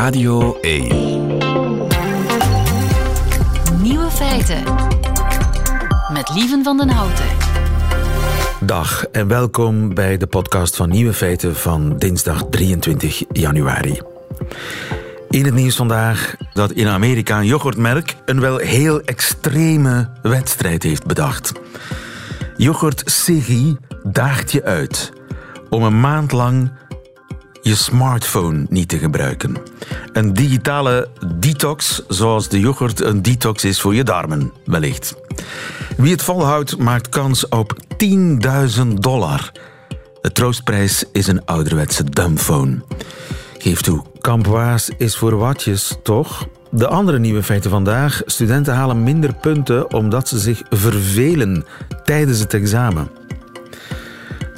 Radio 1. Nieuwe feiten. Met Lieven van den Houten. Dag en welkom bij de podcast van Nieuwe Feiten van dinsdag 23 januari. In het nieuws vandaag dat in Amerika een yoghurtmerk een wel heel extreme wedstrijd heeft bedacht. Yoghurt Siggy daagt je uit om een maand lang je smartphone niet te gebruiken. Een digitale detox, zoals de yoghurt een detox is voor je darmen, wellicht. Wie het volhoudt, maakt kans op 10.000 dollar. De troostprijs is een ouderwetse dumbphone. Geef toe, kampwaas is voor watjes, toch? De andere nieuwe feiten vandaag. Studenten halen minder punten omdat ze zich vervelen tijdens het examen.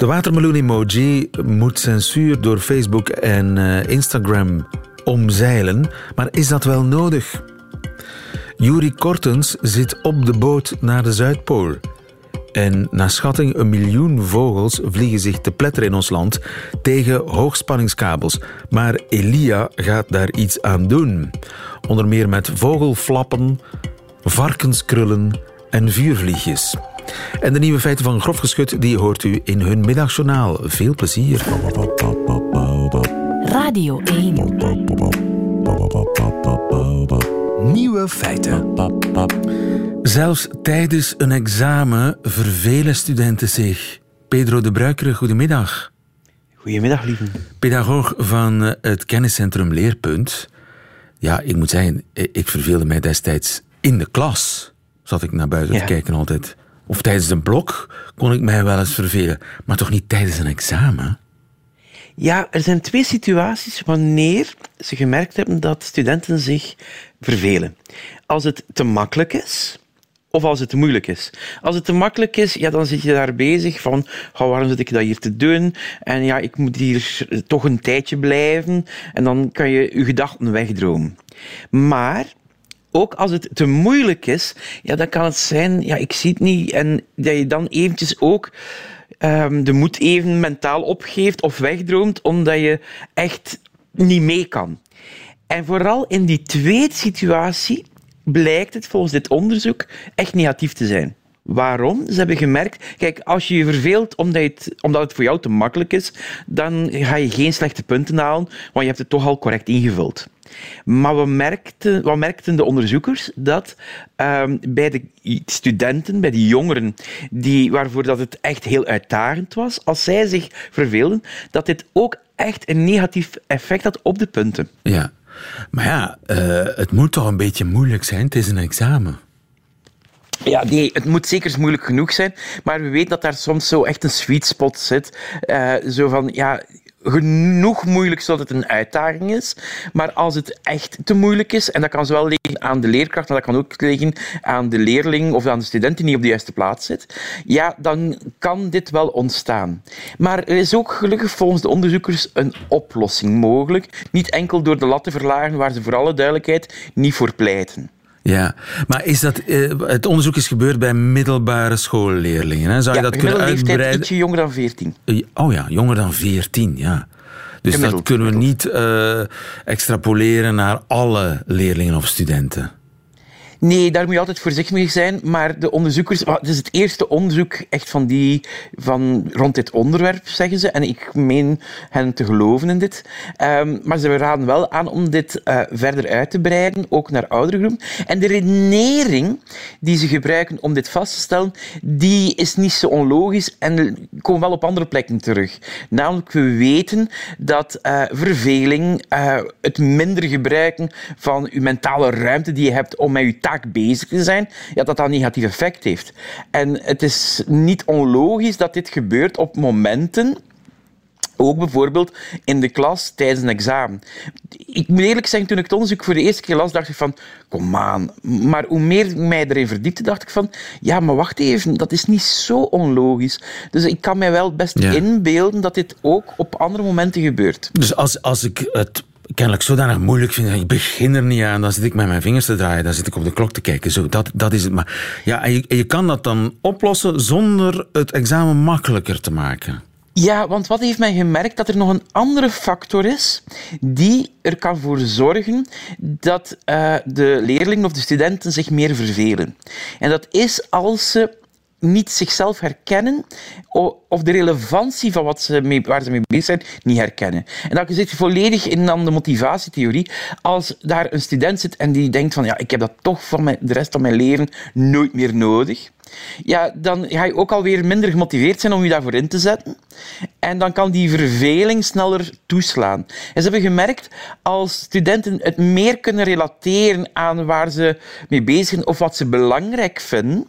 De watermeloen-emoji moet censuur door Facebook en uh, Instagram omzeilen, maar is dat wel nodig? Juri Kortens zit op de boot naar de Zuidpool. En naar schatting een miljoen vogels vliegen zich te pletteren in ons land tegen hoogspanningskabels. Maar Elia gaat daar iets aan doen. Onder meer met vogelflappen, varkenskrullen en vuurvliegjes. En de nieuwe feiten van Grof Geschut die hoort u in hun middagjournaal. Veel plezier. Radio 1. Nieuwe feiten. Zelfs tijdens een examen vervelen studenten zich. Pedro de Bruikere, goedemiddag. Goedemiddag, lieve. Pedagoog van eh, het kenniscentrum Leerpunt. Ja, ik moet zeggen, ik verveelde mij destijds in de klas. Zat ik naar buiten te kijken altijd. Of tijdens een blok kon ik mij wel eens vervelen. Maar toch niet tijdens een examen? Ja, er zijn twee situaties wanneer ze gemerkt hebben dat studenten zich vervelen. Als het te makkelijk is, of als het te moeilijk is. Als het te makkelijk is, ja, dan zit je daar bezig van oh, waarom zit ik dat hier te doen? En ja, ik moet hier toch een tijdje blijven. En dan kan je je gedachten wegdromen. Maar ook als het te moeilijk is, ja, dan kan het zijn, ja, ik zie het niet. En dat je dan eventjes ook um, de moed even mentaal opgeeft of wegdroomt, omdat je echt niet mee kan. En vooral in die tweede situatie blijkt het volgens dit onderzoek echt negatief te zijn. Waarom? Ze hebben gemerkt, kijk, als je je verveelt omdat het, omdat het voor jou te makkelijk is, dan ga je geen slechte punten halen, want je hebt het toch al correct ingevuld. Maar we merkten, wat merkten de onderzoekers? Dat um, bij de studenten, bij die jongeren, die, waarvoor dat het echt heel uitdagend was, als zij zich verveelden, dat dit ook echt een negatief effect had op de punten. Ja, maar ja, uh, het moet toch een beetje moeilijk zijn, het is een examen. Ja, nee, het moet zeker moeilijk genoeg zijn, maar we weten dat daar soms zo echt een sweet spot zit. Uh, zo van, ja, genoeg moeilijk zodat het een uitdaging is. Maar als het echt te moeilijk is, en dat kan zowel liggen aan de leerkracht, maar dat kan ook liggen aan de leerling of aan de student die niet op de juiste plaats zit, ja, dan kan dit wel ontstaan. Maar er is ook gelukkig volgens de onderzoekers een oplossing mogelijk. Niet enkel door de lat te verlagen, waar ze voor alle duidelijkheid niet voor pleiten. Ja, maar is dat, uh, het onderzoek is gebeurd bij middelbare schoolleerlingen. Hè? Zou je dat kunnen uitbreiden? ietsje jonger dan 14. Oh ja, jonger dan 14, ja. Dus dat kunnen we niet uh, extrapoleren naar alle leerlingen of studenten. Nee, daar moet je altijd voorzichtig mee zijn. Maar de onderzoekers... Het is het eerste onderzoek echt van die, van, rond dit onderwerp, zeggen ze. En ik meen hen te geloven in dit. Um, maar ze raden wel aan om dit uh, verder uit te breiden, ook naar oudere groepen. En de redenering die ze gebruiken om dit vast te stellen, die is niet zo onlogisch en komen wel op andere plekken terug. Namelijk, we weten dat uh, verveling, uh, het minder gebruiken van je mentale ruimte die je hebt om met je taak bezig te zijn, ja, dat dat een negatief effect heeft. En het is niet onlogisch dat dit gebeurt op momenten ook bijvoorbeeld in de klas tijdens een examen. Ik moet eerlijk zeggen, toen ik het onderzoek voor de eerste keer las, dacht ik van, kom aan. Maar hoe meer ik mij erin verdiepte, dacht ik van, ja, maar wacht even, dat is niet zo onlogisch. Dus ik kan mij wel best inbeelden dat dit ook op andere momenten gebeurt. Dus als, als ik het kennelijk zodanig moeilijk vind. Ik begin er niet aan. Dan zit ik met mijn vingers te draaien. Dan zit ik op de klok te kijken. Zo, dat, dat is het. Maar ja, en je, je kan dat dan oplossen zonder het examen makkelijker te maken. Ja, want wat heeft men gemerkt? Dat er nog een andere factor is die er kan voor zorgen dat uh, de leerlingen of de studenten zich meer vervelen. En dat is als ze niet zichzelf herkennen of de relevantie van wat ze mee, waar ze mee bezig zijn niet herkennen. En dat zit volledig in dan de motivatietheorie. Als daar een student zit en die denkt van ja, ik heb dat toch voor de rest van mijn leven nooit meer nodig. Ja, dan ga je ook alweer minder gemotiveerd zijn om je daarvoor in te zetten. En dan kan die verveling sneller toeslaan. En ze hebben gemerkt, als studenten het meer kunnen relateren aan waar ze mee bezig zijn of wat ze belangrijk vinden,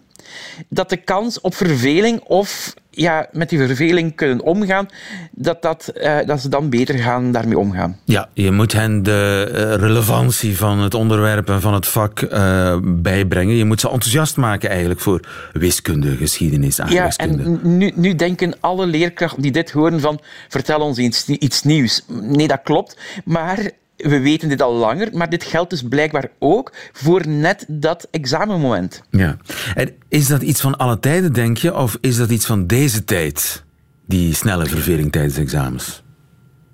dat de kans op verveling of ja, met die verveling kunnen omgaan, dat, dat, uh, dat ze dan beter gaan daarmee omgaan. Ja, je moet hen de uh, relevantie van het onderwerp en van het vak uh, bijbrengen. Je moet ze enthousiast maken eigenlijk voor wiskunde, geschiedenis, Ja, en nu, nu denken alle leerkrachten die dit horen van vertel ons iets, iets nieuws. Nee, dat klopt. Maar we weten dit al langer, maar dit geldt dus blijkbaar ook voor net dat examenmoment. Ja. En is dat iets van alle tijden, denk je, of is dat iets van deze tijd, die snelle ververing tijdens examens?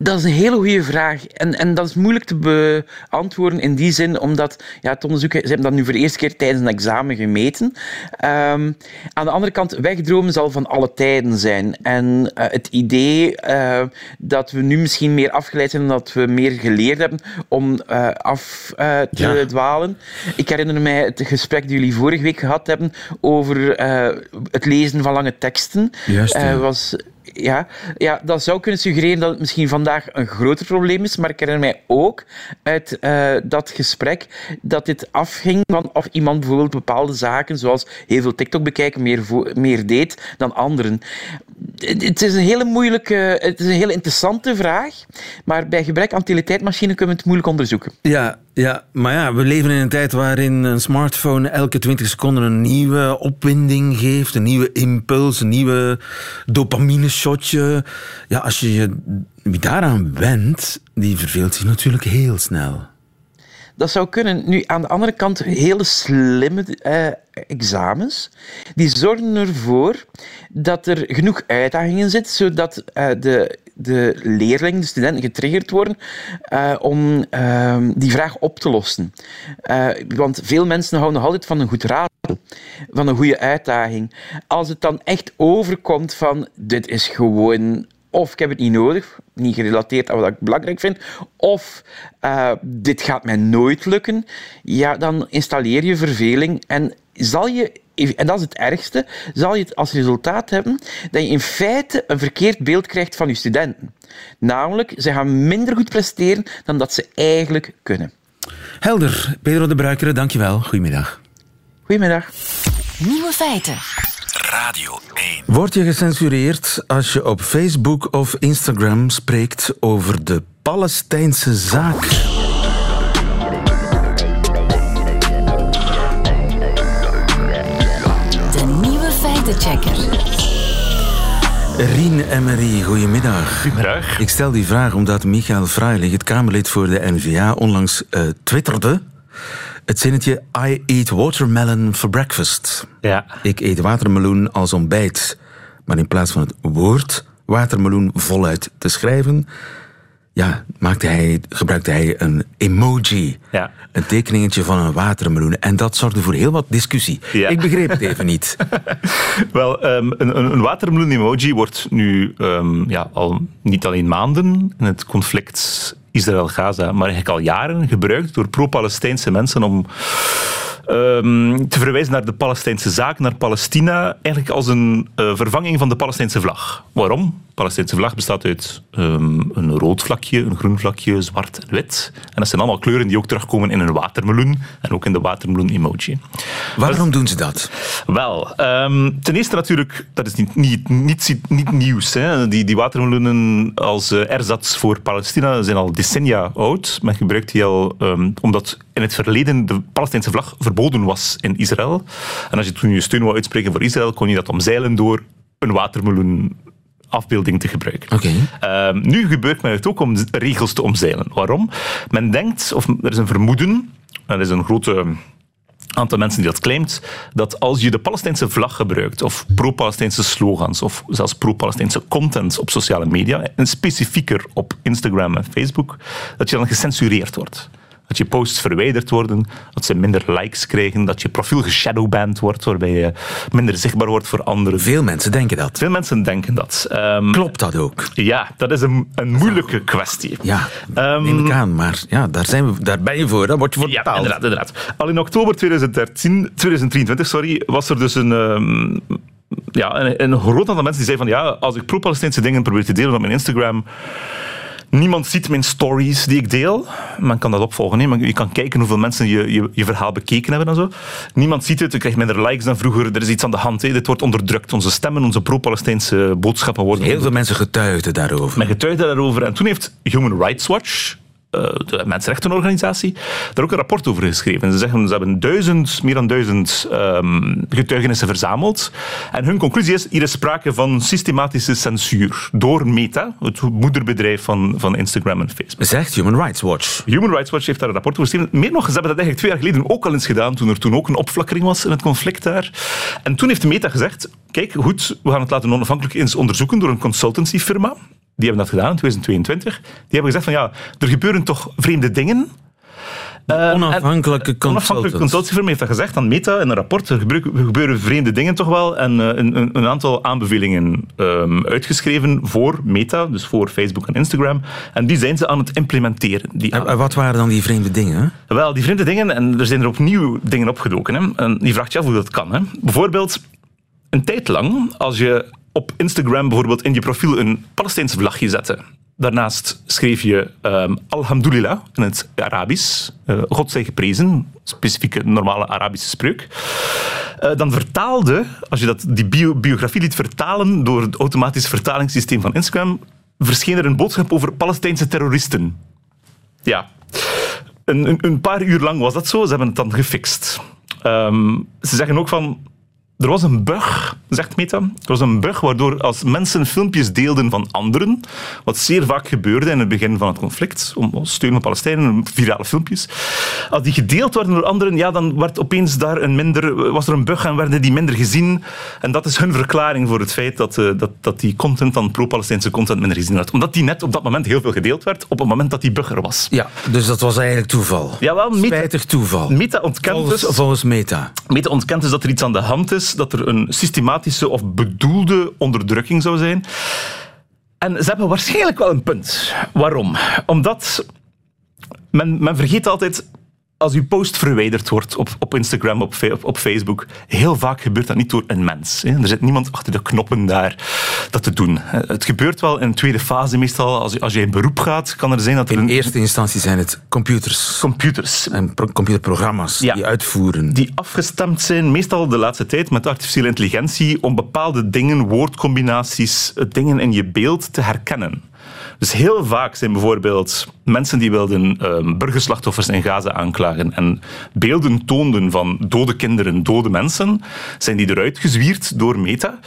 Dat is een hele goede vraag. En, en dat is moeilijk te beantwoorden in die zin, omdat ja, het onderzoek, ze hebben dat nu voor de eerste keer tijdens een examen gemeten. Um, aan de andere kant, wegdromen zal van alle tijden zijn. En uh, het idee uh, dat we nu misschien meer afgeleid zijn, dat we meer geleerd hebben om uh, af te ja. dwalen. Ik herinner mij het gesprek dat jullie vorige week gehad hebben over het lezen van lange teksten. Juist, ja. was ja, ja, dat zou kunnen suggereren dat het misschien vandaag een groter probleem is, maar ik herinner mij ook uit uh, dat gesprek dat dit afhing van of iemand bijvoorbeeld bepaalde zaken, zoals heel veel TikTok bekijken, meer, meer deed dan anderen. Het is een hele moeilijke, het is een hele interessante vraag, maar bij gebrek aan utiliteitmachine kunnen we het moeilijk onderzoeken. Ja, ja, maar ja, we leven in een tijd waarin een smartphone elke 20 seconden een nieuwe opwinding geeft, een nieuwe impuls, een nieuwe dopamine-shotje. Ja, als je je wie daaraan wendt, die verveelt zich natuurlijk heel snel. Dat zou kunnen. Nu, aan de andere kant, hele slimme eh, examens, die zorgen ervoor dat er genoeg uitdagingen zitten, zodat eh, de, de leerlingen, de studenten, getriggerd worden uh, om ehm, die vraag op te lossen. Uh, want veel mensen houden nog altijd van een goed raadsel, van een goede uitdaging. Als het dan echt overkomt van dit is gewoon of ik heb het niet nodig, niet gerelateerd aan wat ik belangrijk vind, of uh, dit gaat mij nooit lukken, ja, dan installeer je verveling en zal je, en dat is het ergste, zal je het als resultaat hebben dat je in feite een verkeerd beeld krijgt van je studenten. Namelijk, ze gaan minder goed presteren dan dat ze eigenlijk kunnen. Helder. Pedro de Bruikere, dankjewel. Goedemiddag. Goedemiddag. Nieuwe feiten. Radio 1. Word je gecensureerd als je op Facebook of Instagram spreekt over de Palestijnse zaak? Feitenchecker. Rien Emery, goedemiddag. Goedemiddag. Ik stel die vraag omdat Michael Freilich, het Kamerlid voor de N-VA, onlangs uh, twitterde het zinnetje I eat watermelon for breakfast. Ja. Ik eet watermeloen als ontbijt. Maar in plaats van het woord watermeloen voluit te schrijven, ja, maakte hij, gebruikte hij een emoji. Ja. Een tekeningetje van een watermeloen. En dat zorgde voor heel wat discussie. Ja. Ik begreep het even niet. Wel, um, een, een watermeloen-emoji wordt nu um, ja, al niet alleen maanden in het conflict Israël-Gaza, maar eigenlijk al jaren gebruikt door pro-Palestijnse mensen om um, te verwijzen naar de Palestijnse zaak, naar Palestina, eigenlijk als een uh, vervanging van de Palestijnse vlag. Waarom? De Palestijnse vlag bestaat uit um, een rood vlakje, een groen vlakje, zwart en wit. En dat zijn allemaal kleuren die ook terugkomen in een watermeloen en ook in de watermeloen-emoji. Waarom dus, doen ze dat? Wel, um, ten eerste natuurlijk, dat is niet, niet, niet, niet nieuws. Hè. Die, die watermeloenen als uh, erzats voor Palestina zijn al decennia oud. Men gebruikt die al um, omdat in het verleden de Palestijnse vlag verboden was in Israël. En als je toen je steun wou uitspreken voor Israël, kon je dat omzeilen door een watermeloen afbeelding te gebruiken. Okay. Um, nu gebeurt men het ook om regels te omzeilen. Waarom? Men denkt, of er is een vermoeden, er is een grote aantal mensen die dat claimt, dat als je de Palestijnse vlag gebruikt, of pro-Palestijnse slogans, of zelfs pro-Palestijnse content op sociale media, en specifieker op Instagram en Facebook, dat je dan gecensureerd wordt. Dat je posts verwijderd worden, dat ze minder likes krijgen, dat je profiel geshadowband wordt, waarbij je minder zichtbaar wordt voor anderen. Veel mensen denken dat. Veel mensen denken dat. Ehm, Klopt dat ook? Ja, dat is een, een moeilijke kwestie. Ja, Ehm, neem ik aan. Maar ja, daar, zijn we, daar ben je voor. Daar word je voor Ja, inderdaad, inderdaad. Al in oktober 2013, 2023 sorry, was er dus een, ehm, ja, een, een groot aantal mensen die zeiden van ja, als ik pro-Palestijnse dingen probeer te delen op mijn Instagram, niemand ziet mijn stories die ik deel. Men kan dat opvolgen. Hè. Maar je kan kijken hoeveel mensen je, je, je verhaal bekeken hebben en zo. Niemand ziet het, je krijgt minder likes dan vroeger. Er is iets aan de hand. Hè. Dit wordt onderdrukt. Onze stemmen, onze pro-Palestijnse boodschappen worden Heel veel mensen getuigden daarover. men getuigde daarover. En toen heeft Human Rights Watch, de mensenrechtenorganisatie, daar ook een rapport over geschreven. Ze zeggen ze hebben duizend, meer dan duizend ehm, getuigenissen verzameld. En hun conclusie is, hier is sprake van systematische censuur door Meta, het moederbedrijf van, van Instagram en Facebook. Zegt Human Rights Watch. Human Rights Watch heeft daar een rapport over geschreven. Meer nog, ze hebben dat eigenlijk twee jaar geleden ook al eens gedaan, toen er toen ook een opflakkering was in het conflict daar. En toen heeft Meta gezegd, kijk, goed, we gaan het laten onafhankelijk eens onderzoeken door een consultancyfirma. Die hebben dat gedaan in 2022. Die hebben gezegd van ja, er gebeuren toch vreemde dingen. En- Onafhankelijke Onafhankelijke consultancyfirma heeft dat gezegd aan Meta in een rapport. Er gebeuren, vreemde dingen toch wel. En eh, een, een, een aantal aanbevelingen ehm, uitgeschreven voor Meta, dus voor Facebook en Instagram. En die zijn ze aan het implementeren. Die En wat waren dan die vreemde dingen? wel, die vreemde dingen, en er zijn er opnieuw dingen opgedoken. Hè. En je vraagt je af hoe dat kan. Hè. Bijvoorbeeld, een tijd lang, als je op Instagram bijvoorbeeld in je profiel een Palestijns vlagje zette. Daarnaast schreef je ehm, Alhamdulillah in het Arabisch. eh, God zij geprezen, specifieke normale Arabische spreuk. Eh, dan vertaalde, als je dat, die bio- biografie liet vertalen door het automatisch vertalingssysteem van Instagram, verscheen er een boodschap over Palestijnse terroristen. Ja, een, een, een paar uur lang was dat zo. Ze hebben het dan gefixt. Ehm, ze zeggen ook van... Er was een bug, zegt Meta. Er was een bug waardoor als mensen filmpjes deelden van anderen, wat zeer vaak gebeurde in het begin van het conflict, om steun van Palestijnen, virale filmpjes, als die gedeeld werden door anderen, ja, dan werd opeens daar een minder, was er een bug en werden die minder gezien. En dat is hun verklaring voor het feit dat, eh, dat, dat die content, dan pro-Palestijnse content, minder gezien werd. Omdat die net op dat moment heel veel gedeeld werd, op het moment dat die bug er was. Ja, dus dat was eigenlijk toeval. Jawel, Meta, Spijtig toeval. Meta ontkent Volgens, dus... volgens Meta. Meta ontkent dus dat er iets aan de hand is, dat er een systematische of bedoelde onderdrukking zou zijn. En ze hebben waarschijnlijk wel een punt. Waarom? Omdat men, men vergeet altijd, als uw post verwijderd wordt op, op Instagram, op, op, op Facebook, heel vaak gebeurt dat niet door een mens. hè. Er zit niemand achter de knoppen daar dat te doen. Eh, Het gebeurt wel in een tweede fase meestal. Als je, als je in beroep gaat, kan er zijn dat er In een eerste instantie zijn het computers computers en pro- computerprogramma's Ja. die uitvoeren. die afgestemd zijn, meestal de laatste tijd met artificiële intelligentie, om bepaalde dingen, woordcombinaties, eh, dingen in je beeld te herkennen. Dus heel vaak zijn bijvoorbeeld mensen die wilden ehm, burgerslachtoffers in Gaza aanklagen en beelden toonden van dode kinderen, dode mensen, zijn die eruit gezwierd door Meta,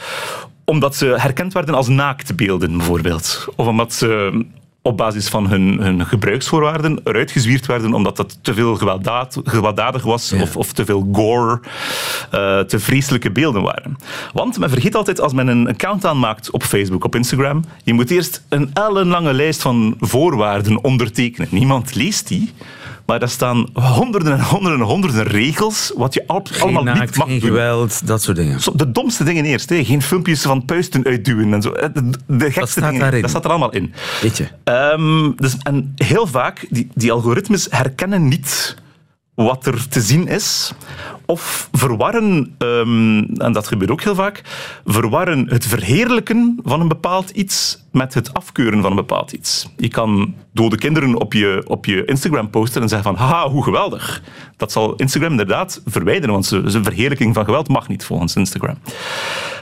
omdat ze herkend werden als naaktbeelden bijvoorbeeld. Of omdat ze op basis van hun, hun gebruiksvoorwaarden eruit gezwierd werden omdat dat te veel gewelddaad, gewelddadig was of, of te veel gore, eh, te vreselijke beelden waren. Want men vergeet altijd als men een account aanmaakt op Facebook, op Instagram, je moet eerst een ellenlange lijst van voorwaarden ondertekenen. Niemand leest die. Maar daar staan honderden en honderden en honderden regels wat je al- allemaal naakt, niet mag geen doen. geweld, dat soort dingen. Zo, De domste dingen eerst. Hè. Geen filmpjes van puisten uitduwen en zo. De, de- de gekste staat dingen. daarin. Dat staat er allemaal in. Weet je. Ehm, dus, en heel vaak, die, die algoritmes herkennen niet wat er te zien is. Of verwarren, ehm, en dat gebeurt ook heel vaak, verwarren het verheerlijken van een bepaald iets met het afkeuren van een bepaald iets. Je kan dode kinderen op je, op je Instagram posten en zeggen van haha, hoe geweldig. Dat zal Instagram inderdaad verwijderen, want zijn verheerlijking van geweld mag niet volgens Instagram.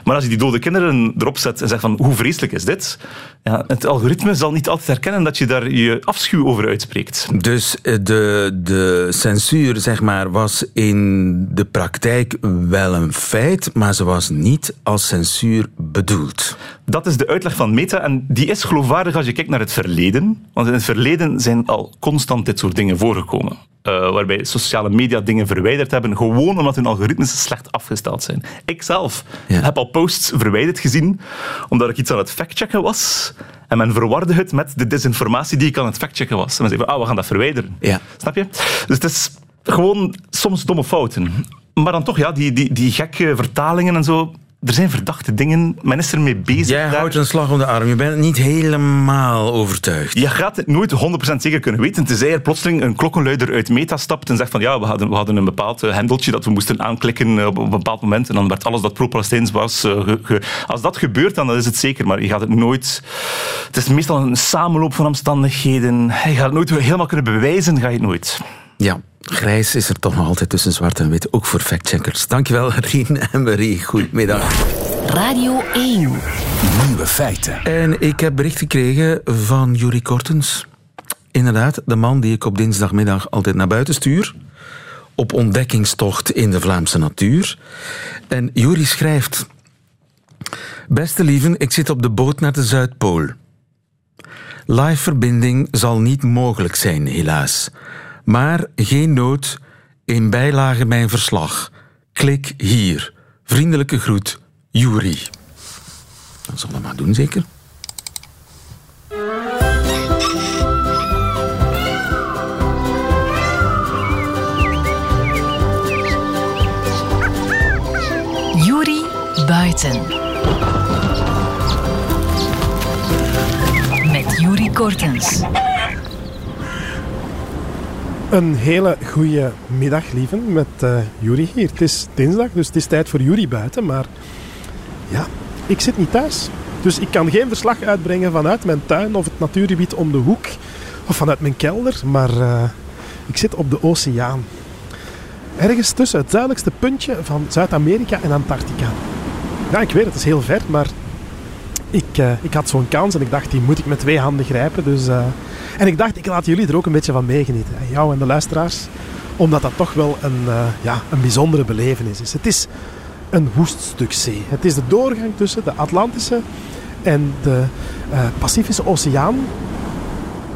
Maar als je die dode kinderen erop zet en zegt van hoe vreselijk is dit, ja, het algoritme zal niet altijd herkennen dat je daar je afschuw over uitspreekt. Dus eh, de, de censuur, zeg maar, was in de de praktijk wel een feit, maar ze was niet als censuur bedoeld. Dat is de uitleg van Meta en die is geloofwaardig als je kijkt naar het verleden. Want in het verleden zijn al constant dit soort dingen voorgekomen. Uh, waarbij sociale media dingen verwijderd hebben, gewoon omdat hun algoritmes slecht afgesteld zijn. Ik zelf Ja. heb al posts verwijderd gezien, omdat ik iets aan het factchecken was. En men verwarde het met de desinformatie die ik aan het factchecken was. En men zei van, ah, we gaan dat verwijderen. Ja. Snap je? Dus het is gewoon soms domme fouten. Maar dan toch, ja, die, die, die gekke vertalingen en zo. Er zijn verdachte dingen. Men is ermee bezig. Jij daar. houdt een slag om de arm. Je bent niet helemaal overtuigd. Je gaat het nooit 100% zeker kunnen weten, tenzij er plotseling een klokkenluider uit meta stapt en zegt van ja, we hadden, we hadden een bepaald eh, hendeltje dat we moesten aanklikken eh, op een bepaald moment en dan werd alles dat pro-Palestijns was. eh, ge- ge- als dat gebeurt, dan is het zeker, maar je gaat het nooit... Het is meestal een samenloop van omstandigheden. Je gaat het nooit helemaal kunnen bewijzen, ga je het nooit. Ja, grijs is er toch nog altijd tussen zwart en wit, ook voor factcheckers. Dankjewel, Rien en Marie. Goedemiddag. Radio 1. Nieuwe feiten. En ik heb bericht gekregen van Juri Kortens. Inderdaad, de man die ik op dinsdagmiddag altijd naar buiten stuur. Op ontdekkingstocht in de Vlaamse natuur. En Juri schrijft... Beste lieven, ik zit op de boot naar de Zuidpool. Live verbinding zal niet mogelijk zijn, helaas. Maar geen nood, in bijlage mijn verslag. Klik hier. Vriendelijke groet, Juri. Dat zal dat maar doen, zeker? Juri Buiten. Met Juri Kortens. Een hele goede middag, lieven, met eh Juri hier. Het is dinsdag, dus het is tijd voor Juri buiten. Maar ja, ik zit niet thuis. Dus ik kan geen verslag uitbrengen vanuit mijn tuin of het natuurgebied om de hoek. Of vanuit mijn kelder. Maar eh, ik zit op de oceaan. Ergens tussen het zuidelijkste puntje van Zuid-Amerika en Antarctica. Ja, ik weet het, het is heel ver, maar ik, eh, ik had zo'n kans en ik dacht, die moet ik met twee handen grijpen. Dus, eh, en ik dacht, ik laat jullie er ook een beetje van meegenieten. Jou en de luisteraars. Omdat dat toch wel een, eh, ja, een bijzondere belevenis is. Het is een woeststuk zee. Het is de doorgang tussen de Atlantische en de Pacifische Oceaan.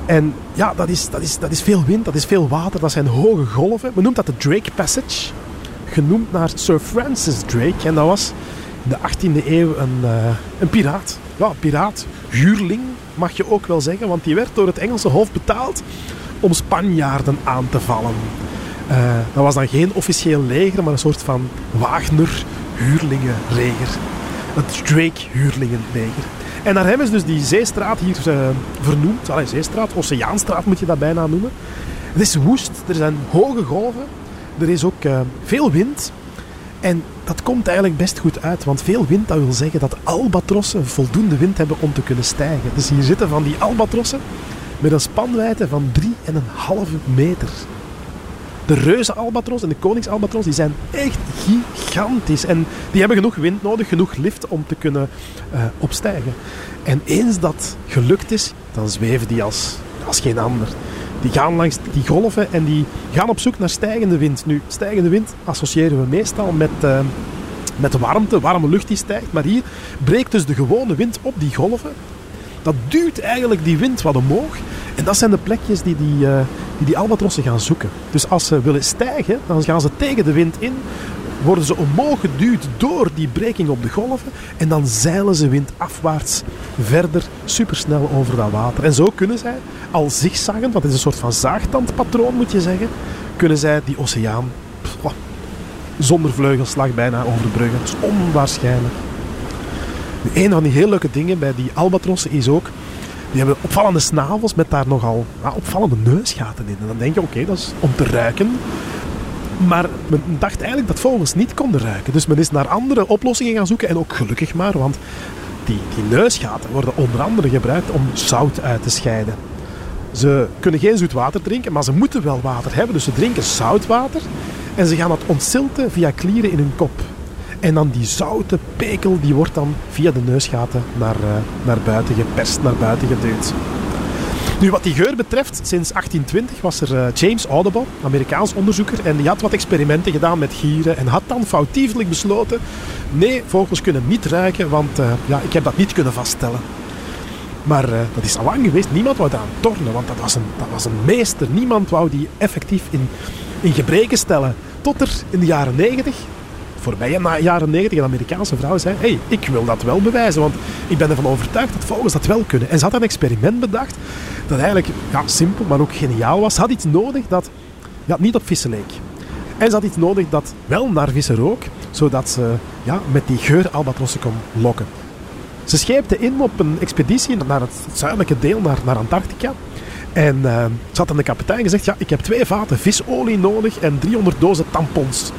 En ja, dat is, dat, is, dat is veel wind, dat is veel water, dat zijn hoge golven. Men noemt dat de Drake Passage. Genoemd naar Sir Francis Drake. En dat was in de 18e eeuw een, een piraat. Ja, piraat. Huurling mag je ook wel zeggen, want die werd door het Engelse hof betaald om Spanjaarden aan te vallen. Eh, dat was dan geen officieel leger, maar een soort van Wagner-huurlingenleger. Het Drake-huurlingenleger. En naar hem is dus die zeestraat hier eh, vernoemd. Allee, zeestraat, Oceaanstraat moet je dat bijna noemen. Het is woest, er zijn hoge golven, er is ook eh, veel wind. En dat komt eigenlijk best goed uit, want veel wind, dat wil zeggen dat albatrossen voldoende wind hebben om te kunnen stijgen. Dus hier zitten van die albatrossen met een spanwijdte van 3,5 meter. De reuze albatros en de koningsalbatros die zijn echt gigantisch. En die hebben genoeg wind nodig, genoeg lift om te kunnen eh, opstijgen. En eens dat gelukt is, dan zweven die als, als geen ander. Die gaan langs die golven en die gaan op zoek naar stijgende wind. Nu, stijgende wind associëren we meestal met, eh, met warmte, warme lucht die stijgt. Maar hier breekt dus de gewone wind op die golven. Dat duwt eigenlijk die wind wat omhoog. En dat zijn de plekjes die die, eh, die, die albatrossen gaan zoeken. Dus als ze willen stijgen, dan gaan ze tegen de wind in. Worden ze omhoog geduwd door die breking op de golven. En dan zeilen ze windafwaarts verder supersnel over dat water. En zo kunnen zij, al zigzaggend, want is een soort van zaagtandpatroon moet je zeggen, kunnen zij die oceaan zonder vleugelslag bijna overbruggen. Dat is onwaarschijnlijk. Nu, Een van die heel leuke dingen bij die albatrossen is ook, die hebben opvallende snavels met daar nogal ja, opvallende neusgaten in. En dan denk je, oké, dat is om te ruiken. Maar men dacht eigenlijk dat vogels niet konden ruiken. Dus men is naar andere oplossingen gaan zoeken. En ook gelukkig maar, want die, neusgaten worden onder andere gebruikt om zout uit te scheiden. Ze kunnen geen zoet water drinken, maar ze moeten wel water hebben. Dus ze drinken zoutwater en ze gaan dat ontzilten via klieren in hun kop. En dan die zoute pekel, die wordt dan via de neusgaten naar, eh, naar buiten geperst, naar buiten geduwd. Nu, wat die geur betreft, sinds 1820 was er uh, James Audible, Amerikaans onderzoeker, en die had wat experimenten gedaan met gieren en had dan foutiefelijk besloten, nee, vogels kunnen niet ruiken, want uh, ja, ik heb dat niet kunnen vaststellen. Maar uh, dat is al lang geweest. Niemand wou daaraan tornen, want dat was een, dat was een meester. Niemand wou die effectief in, in gebreken stellen. Tot er in de jaren 90 voorbije na jaren 90 een Amerikaanse vrouw zei: hey, ik wil dat wel bewijzen, want ik ben ervan overtuigd dat vogels dat wel kunnen. En ze had een experiment bedacht dat eigenlijk ja, simpel, maar ook geniaal was. Ze had iets nodig dat ja, niet op vissen leek. En ze had iets nodig dat wel naar vissen rook, zodat ze ja, met die geur albatrossen kon lokken. Ze scheepte in op een expeditie naar het zuidelijke deel, naar, naar Antarctica. En uh, ze had aan de kapitein gezegd, ja, ik heb twee vaten visolie nodig en 300 dozen tampons.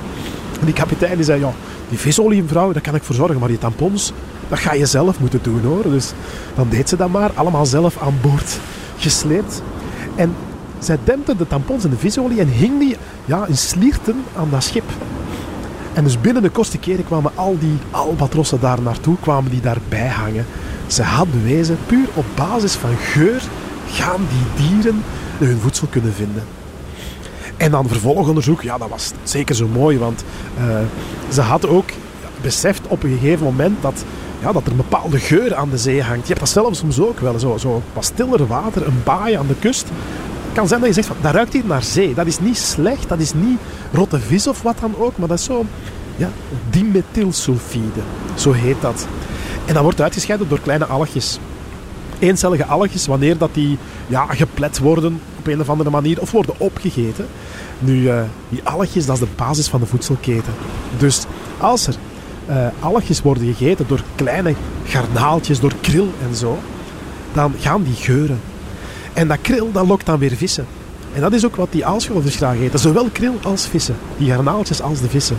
En die kapitein die zei, ja, die visolie, mevrouw, daar kan ik voor zorgen, maar die tampons, dat ga je zelf moeten doen hoor. Dus dan deed ze dat maar, allemaal zelf aan boord gesleept. En zij dempte de tampons in de visolie en hing die ja, in slierten aan dat schip. En dus binnen de kortste keren kwamen al die albatrossen daar naartoe, kwamen die daarbij hangen. Ze had bewezen, puur op basis van geur, gaan die dieren hun voedsel kunnen vinden. En dan vervolgonderzoek, ja, dat was zeker zo mooi, want uh, ze had ook beseft op een gegeven moment dat, ja, dat er een bepaalde geur aan de zee hangt. Je hebt dat zelfs soms ook wel, zo, zo wat stiller water, een baai aan de kust. Het kan zijn dat je zegt, van, dat ruikt hier naar zee. Dat is niet slecht, dat is niet rotte vis of wat dan ook, maar dat is zo ja, dimethylsulfide, zo heet dat. En dat wordt uitgescheiden door kleine algjes. Eencellige algjes, wanneer dat die ja, geplet worden op een of andere manier of worden opgegeten. Nu, uh, die algjes, dat is de basis van de voedselketen. Dus als er uh, worden gegeten door kleine garnaaltjes, door kril en zo, dan gaan die geuren. En dat kril, dat lokt dan weer vissen. En dat is ook wat die aalscholvers graag eten. Zowel kril als vissen. Die garnaaltjes als de vissen.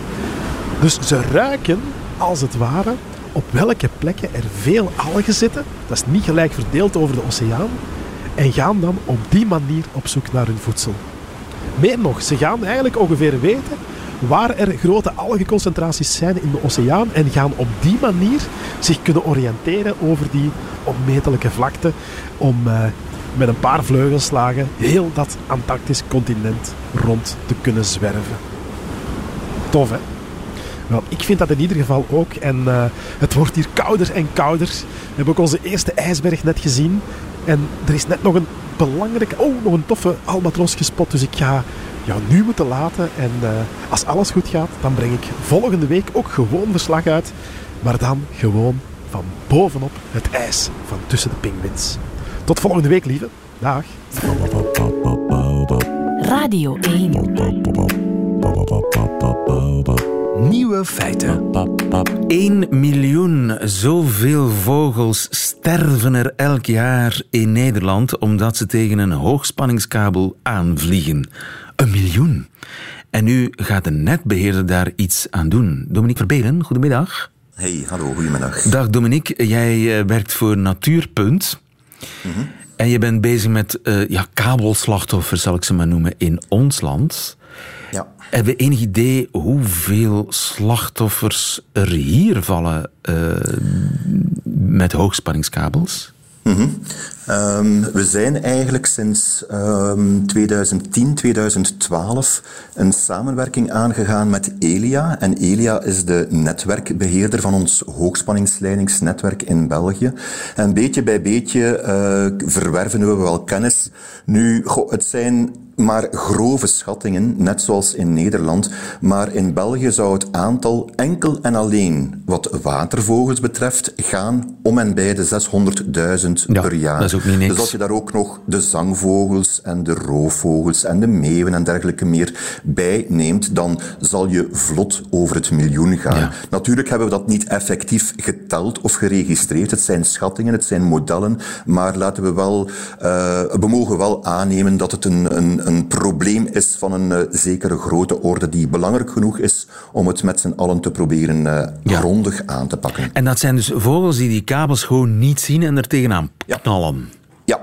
Dus ze ruiken, als het ware, op welke plekken er veel algen zitten. Dat is niet gelijk verdeeld over de oceaan. En gaan dan op die manier op zoek naar hun voedsel. Meer nog, ze gaan eigenlijk ongeveer weten waar er grote algenconcentraties zijn in de oceaan en gaan op die manier zich kunnen oriënteren over die onmetelijke vlakte om uh, met een paar vleugelslagen heel dat Antarctisch continent rond te kunnen zwerven. Tof, hè? Wel, ik vind dat in ieder geval ook. En uh, het wordt hier kouder en kouder. We hebben ook onze eerste ijsberg net gezien. En er is net nog een belangrijke, oh, nog een toffe albatros gespot. Dus ik ga jou nu moeten laten. En uh, als alles goed gaat, dan breng ik volgende week ook gewoon verslag uit. Maar dan gewoon van bovenop het ijs van tussen de pinguïns. Tot volgende week, lieve. Dag. Radio 1. Nieuwe feiten. 1 miljoen zoveel vogels sterven er elk jaar in Nederland omdat ze tegen een hoogspanningskabel aanvliegen. Een miljoen. En nu gaat de netbeheerder daar iets aan doen. Dominique Verbelen, goedemiddag. Hey, hallo, goedemiddag. Dag Dominique, jij eh, werkt voor Natuurpunt. Mhm. En je bent bezig met uh, ja, kabelslachtoffers, zal ik ze maar noemen, in ons land. Hebben we enig idee hoeveel slachtoffers er hier vallen uh, met hoogspanningskabels? -hmm. um, we zijn eigenlijk sinds um, 2010, 2012 een samenwerking aangegaan met Elia. En Elia is de netwerkbeheerder van ons hoogspanningsleidingsnetwerk in België. En beetje bij beetje uh, verwerven we wel kennis. Nu, het zijn maar grove schattingen, net zoals in Nederland. Maar in België zou het aantal enkel en alleen wat watervogels betreft gaan om en bij de 600.000 per jaar. Dat is ook niet niks. Dus als je daar ook nog de zangvogels en de roofvogels en de meeuwen en dergelijke meer bij neemt, dan zal je vlot over het miljoen gaan. Natuurlijk hebben we dat niet effectief geteld of geregistreerd. Het zijn schattingen, het zijn modellen, maar laten we wel, uh, we mogen wel aannemen dat het een, een een probleem is van een uh, zekere grote orde die belangrijk genoeg is om het met z'n allen te proberen uh, grondig aan te pakken. En dat zijn dus vogels die die kabels gewoon niet zien en er tegenaan knallen. Ja.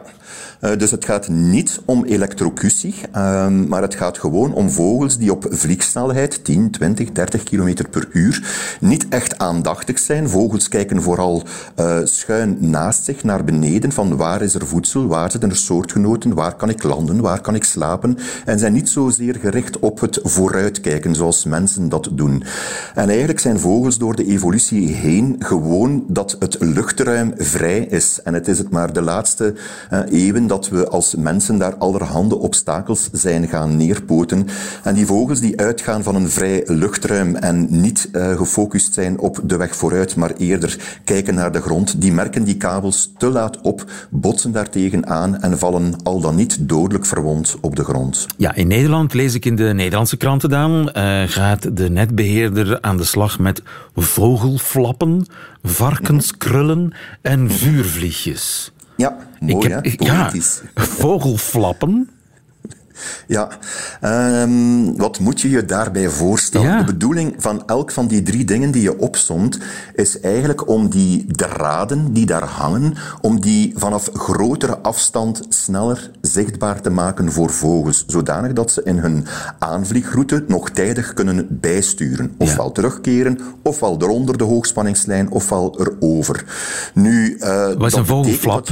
Uh, dus het gaat niet om elektrocutie, uh, maar het gaat gewoon om vogels die op vliegsnelheid 10, 20, 30 km per uur niet echt aandachtig zijn. Vogels kijken vooral uh, schuin naast zich naar beneden van waar is er voedsel, waar zitten er soortgenoten, waar kan ik landen, waar kan ik slapen en zijn niet zozeer gericht op het vooruitkijken zoals mensen dat doen. En eigenlijk zijn vogels door de evolutie heen gewoon dat het luchtruim vrij is. En het is het maar de laatste uh, dat we als mensen daar allerhande obstakels zijn gaan neerpoten. En die vogels die uitgaan van een vrij luchtruim en niet uh, gefocust zijn op de weg vooruit, maar eerder kijken naar de grond, die merken die kabels te laat op, botsen daartegen aan en vallen al dan niet dodelijk verwond op de grond. Ja, in Nederland lees ik in de Nederlandse kranten dan, uh, gaat de netbeheerder aan de slag met vogelflappen, varkenskrullen en vuurvliegjes. Ja, mooi ik heb, hè? Ja, vogelflappen. Ja, um, wat moet je je daarbij voorstellen? Ja. De bedoeling van elk van die drie dingen die je opsomt, is eigenlijk om die draden die daar hangen, om die vanaf grotere afstand sneller zichtbaar te maken voor vogels, zodanig dat ze in hun aanvliegroute nog tijdig kunnen bijsturen. Ofwel Ja. terugkeren, ofwel eronder de hoogspanningslijn, ofwel erover. Nu, uh, Wat is dat een vogelflap?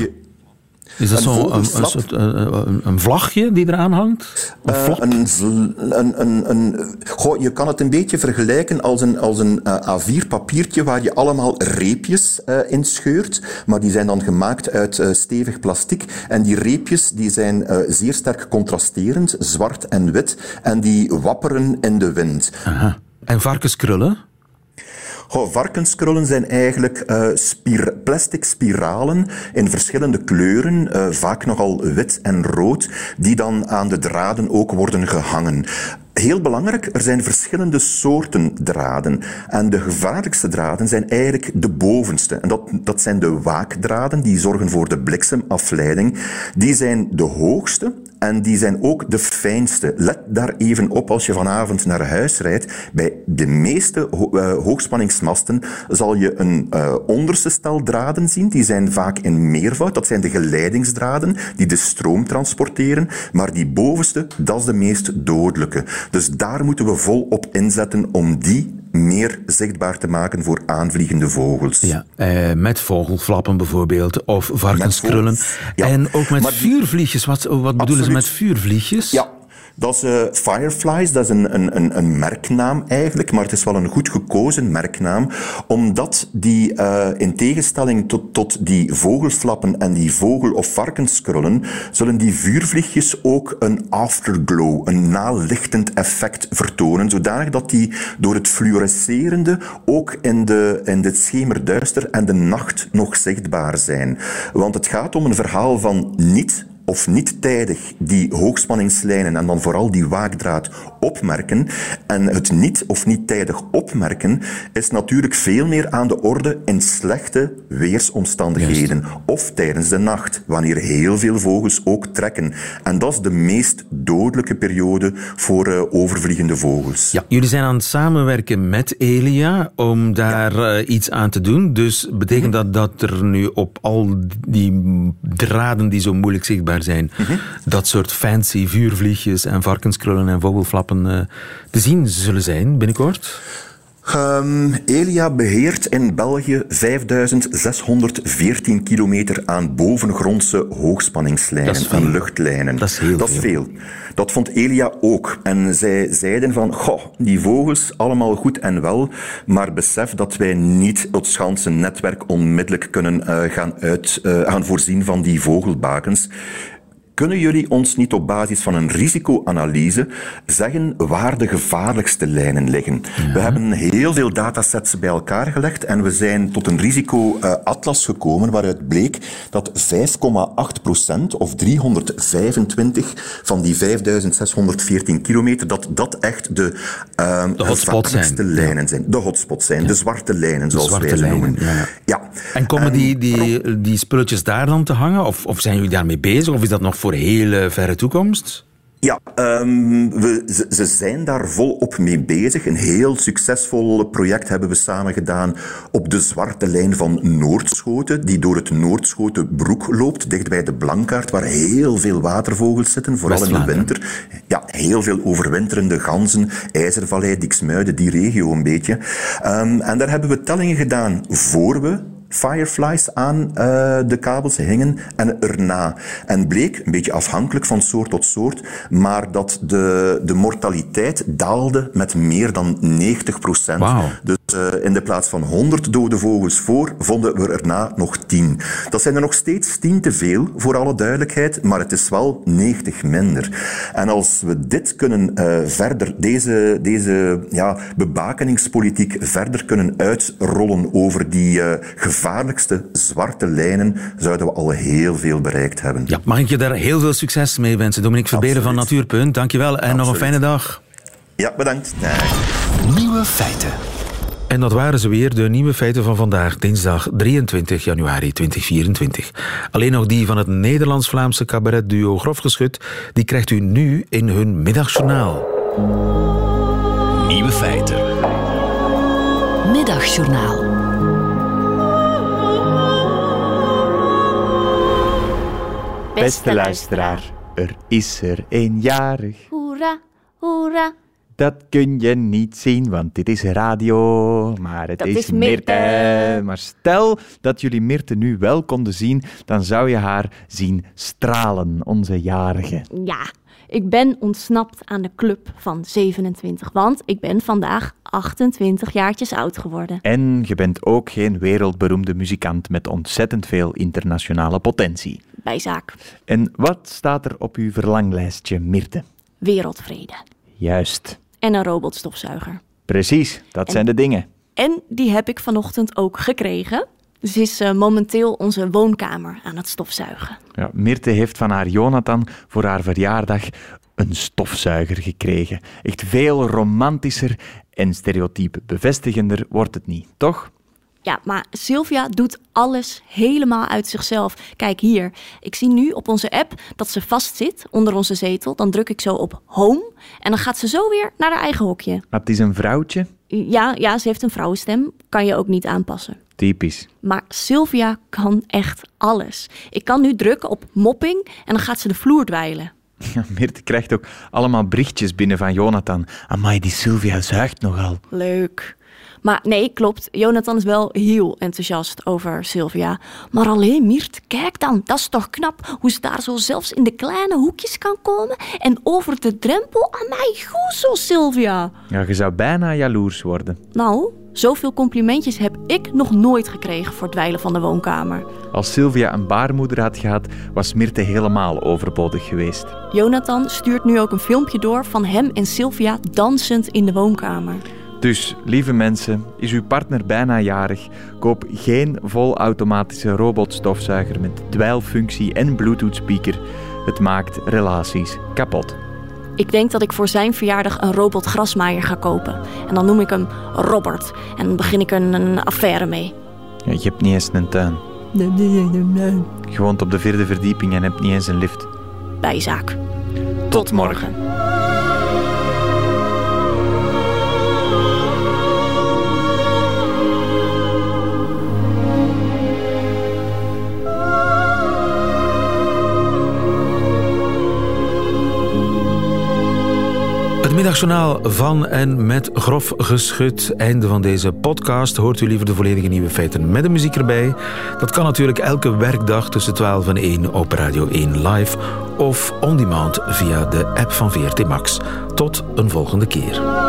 Is dat zo'n een, een, vogelflap? soort, eh, een, een vlagje die eraan hangt? Een Eh, een, een, een, een, goh, je kan het een beetje vergelijken als een, als een eh, A4 papiertje waar je allemaal reepjes eh, in scheurt, maar die zijn dan gemaakt uit eh, stevig plastic en die reepjes die zijn eh, zeer sterk contrasterend, zwart en wit, en die wapperen in de wind. Aha. En varkenskrullen? Varkenskrullen zijn eigenlijk spier, plastic spiralen in verschillende kleuren, eh, vaak nogal wit en rood, die dan aan de draden ook worden gehangen. Heel belangrijk, er zijn verschillende soorten draden. En de gevaarlijkste draden zijn eigenlijk de bovenste. En dat, dat zijn de waakdraden, die zorgen voor de bliksemafleiding. Die zijn de hoogste en die zijn ook de fijnste. Let daar even op als je vanavond naar huis rijdt. Bij de meeste ho uh, hoogspanningsmasten zal je een uh, onderste stel draden zien. Die zijn vaak in meervoud. Dat zijn de geleidingsdraden die de stroom transporteren. Maar die bovenste, dat is de meest dodelijke. Dus daar moeten we vol op inzetten om die meer zichtbaar te maken voor aanvliegende vogels. Ja, eh, met vogelflappen bijvoorbeeld, of varkenskrullen. ja. En ook met die- vuurvliegjes. Wat, wat bedoelen ze met vuurvliegjes? Ja. Dat is eh, Fireflies, dat is een, een, een, een merknaam eigenlijk, maar het is wel een goed gekozen merknaam, omdat die eh, in tegenstelling tot, tot die vogelflappen en die vogel- of varkenskrullen, zullen die vuurvliegjes ook een afterglow, een nalichtend effect vertonen, zodanig dat die door het fluorescerende ook in, de, in het schemerduister en de nacht nog zichtbaar zijn. Want het gaat om een verhaal van niet of niet tijdig die hoogspanningslijnen en dan vooral die waakdraad opmerken. En het niet of niet tijdig opmerken is natuurlijk veel meer aan de orde in slechte weersomstandigheden of tijdens de nacht, wanneer heel veel vogels ook trekken. En dat is de meest dodelijke periode voor uh, overvliegende vogels. Ja, jullie zijn aan het samenwerken met Elia om daar eh, iets aan te doen. Dus betekent dat dat er nu op al die draden die zo moeilijk zichtbaar zijn, dat soort fancy vuurvliegjes en varkenskrullen en vogelflappen eh, te zien zullen zijn binnenkort? Um, Elia beheert in België 5614 kilometer aan bovengrondse hoogspanningslijnen en luchtlijnen. Dat is heel dat is veel. veel. Dat vond Elia ook. En zij zeiden van, goh, die vogels, allemaal goed en wel, maar besef dat wij niet het Schanse netwerk onmiddellijk kunnen uh, gaan, uit, uh, gaan voorzien van die vogelbakens. Kunnen jullie ons niet op basis van een risicoanalyse zeggen waar de gevaarlijkste lijnen liggen? We hebben heel veel datasets bij elkaar gelegd en we zijn tot een risicoatlas gekomen waaruit bleek dat 5,8% of 325 van die 5614 kilometer, dat dat echt de, uh, De gevaarlijkste zijn. lijnen zijn. De hotspots zijn, de zwarte lijnen zoals zwarte wij ze noemen. ja, ja. Ja. En komen die, die, die spulletjes daar dan te hangen? Of, of zijn jullie daarmee bezig? Of is dat nog voor hele verre toekomst? Ja, um, we, ze, ze, zijn daar volop mee bezig. Een heel succesvol project hebben we samen gedaan op de zwarte lijn van Noordschoten, die door het Noordschotenbroek loopt, dicht bij de Blankaart, waar heel veel watervogels zitten, vooral in de winter. Ja, heel veel overwinterende ganzen, IJzervallei, Diksmuiden, die regio een beetje. Um, en daar hebben we tellingen gedaan voor we fireflies aan uh, de kabels hingen en erna. En bleek, een beetje afhankelijk van soort tot soort, maar dat de, de mortaliteit daalde met meer dan 90 procent. Wow. Dus uh, in de plaats van 100 dode vogels voor, vonden we erna nog 10. Dat zijn er nog steeds 10 te veel, voor alle duidelijkheid, maar het is wel 90 minder. En als we dit kunnen uh, verder, deze, deze ja, bebakeningspolitiek verder kunnen uitrollen over die uh, gevaarlijkste zwarte lijnen, zouden we al heel veel bereikt hebben. Ja, mag ik je daar heel veel succes mee wensen, Dominique Verberen van Natuurpunt. Dankjewel en Absoluut. nog een fijne dag. Ja, bedankt. Nee. Nieuwe feiten. En dat waren ze weer, de nieuwe feiten van vandaag, dinsdag 23 januari 2024. Alleen nog die van het Nederlands-Vlaamse cabaretduo Grofgeschut, die krijgt u nu in hun middagjournaal. Nieuwe feiten. Middagjournaal. Beste luisteraar, er is er eenjarig. Hoera, hoera. Dat kun je niet zien, want dit is radio, maar het Dat is, is Mirte. Maar stel dat jullie Mirte nu wel konden zien, dan zou je haar zien stralen, onze jarige. Ja, ik ben ontsnapt aan de club van 27, want ik ben vandaag 28 jaartjes oud geworden. En je bent ook geen wereldberoemde muzikant met ontzettend veel internationale potentie. Bijzaak. En wat staat er op uw verlanglijstje, Mirte? Wereldvrede. Juist. En een robotstofzuiger. Precies, dat zijn de dingen. En die heb ik vanochtend ook gekregen. Ze is uh, momenteel onze woonkamer aan het stofzuigen. Ja, Mirte heeft van haar Jonathan voor haar verjaardag een stofzuiger gekregen. Echt veel romantischer en stereotype bevestigender wordt het niet, toch? Ja, maar Sylvia doet alles helemaal uit zichzelf. Kijk hier, ik zie nu op onze app dat ze vastzit onder onze zetel. Dan druk ik zo op home en dan gaat ze zo weer naar haar eigen hokje. Maar het is een vrouwtje? Ja, ja, ze heeft een vrouwenstem. Kan je ook niet aanpassen. Typisch. Maar Sylvia kan echt alles. Ik kan nu drukken op mopping en dan gaat ze de vloer dweilen. Ja, krijgt ook allemaal berichtjes binnen van Jonathan. Amai, die Sylvia zuigt nogal. Leuk. Maar nee, klopt. Jonathan is wel heel enthousiast over Sylvia. Maar alleen Miert, kijk dan, dat is toch knap hoe ze daar zo zelfs in de kleine hoekjes kan komen en over de drempel aan mij goed zo, Sylvia. Ja, je zou bijna jaloers worden. Nou, zoveel complimentjes heb ik nog nooit gekregen voor het dweilen van de woonkamer. Als Sylvia een baarmoeder had gehad, was Mirte helemaal overbodig geweest. Jonathan stuurt nu ook een filmpje door van hem en Sylvia dansend in de woonkamer. Dus, lieve mensen, is uw partner bijna jarig? Koop geen volautomatische robotstofzuiger met dweilfunctie en Bluetooth-speaker. Het maakt relaties kapot. Ik denk dat ik voor zijn verjaardag een robotgrasmaaier ga kopen. En dan noem ik hem Robert. En dan begin ik er een affaire mee. Ja, je hebt niet eens een tuin. Nee, nee, nee, nee. Je woont op de vierde verdieping en hebt niet eens een lift. Bijzaak. Tot morgen. Het van en met grof geschut. Einde van deze podcast. Hoort u liever de volledige nieuwe feiten met de muziek erbij? Dat kan natuurlijk elke werkdag tussen 12 en 1 op Radio 1 live of on demand via de app van VRT Max. Tot een volgende keer.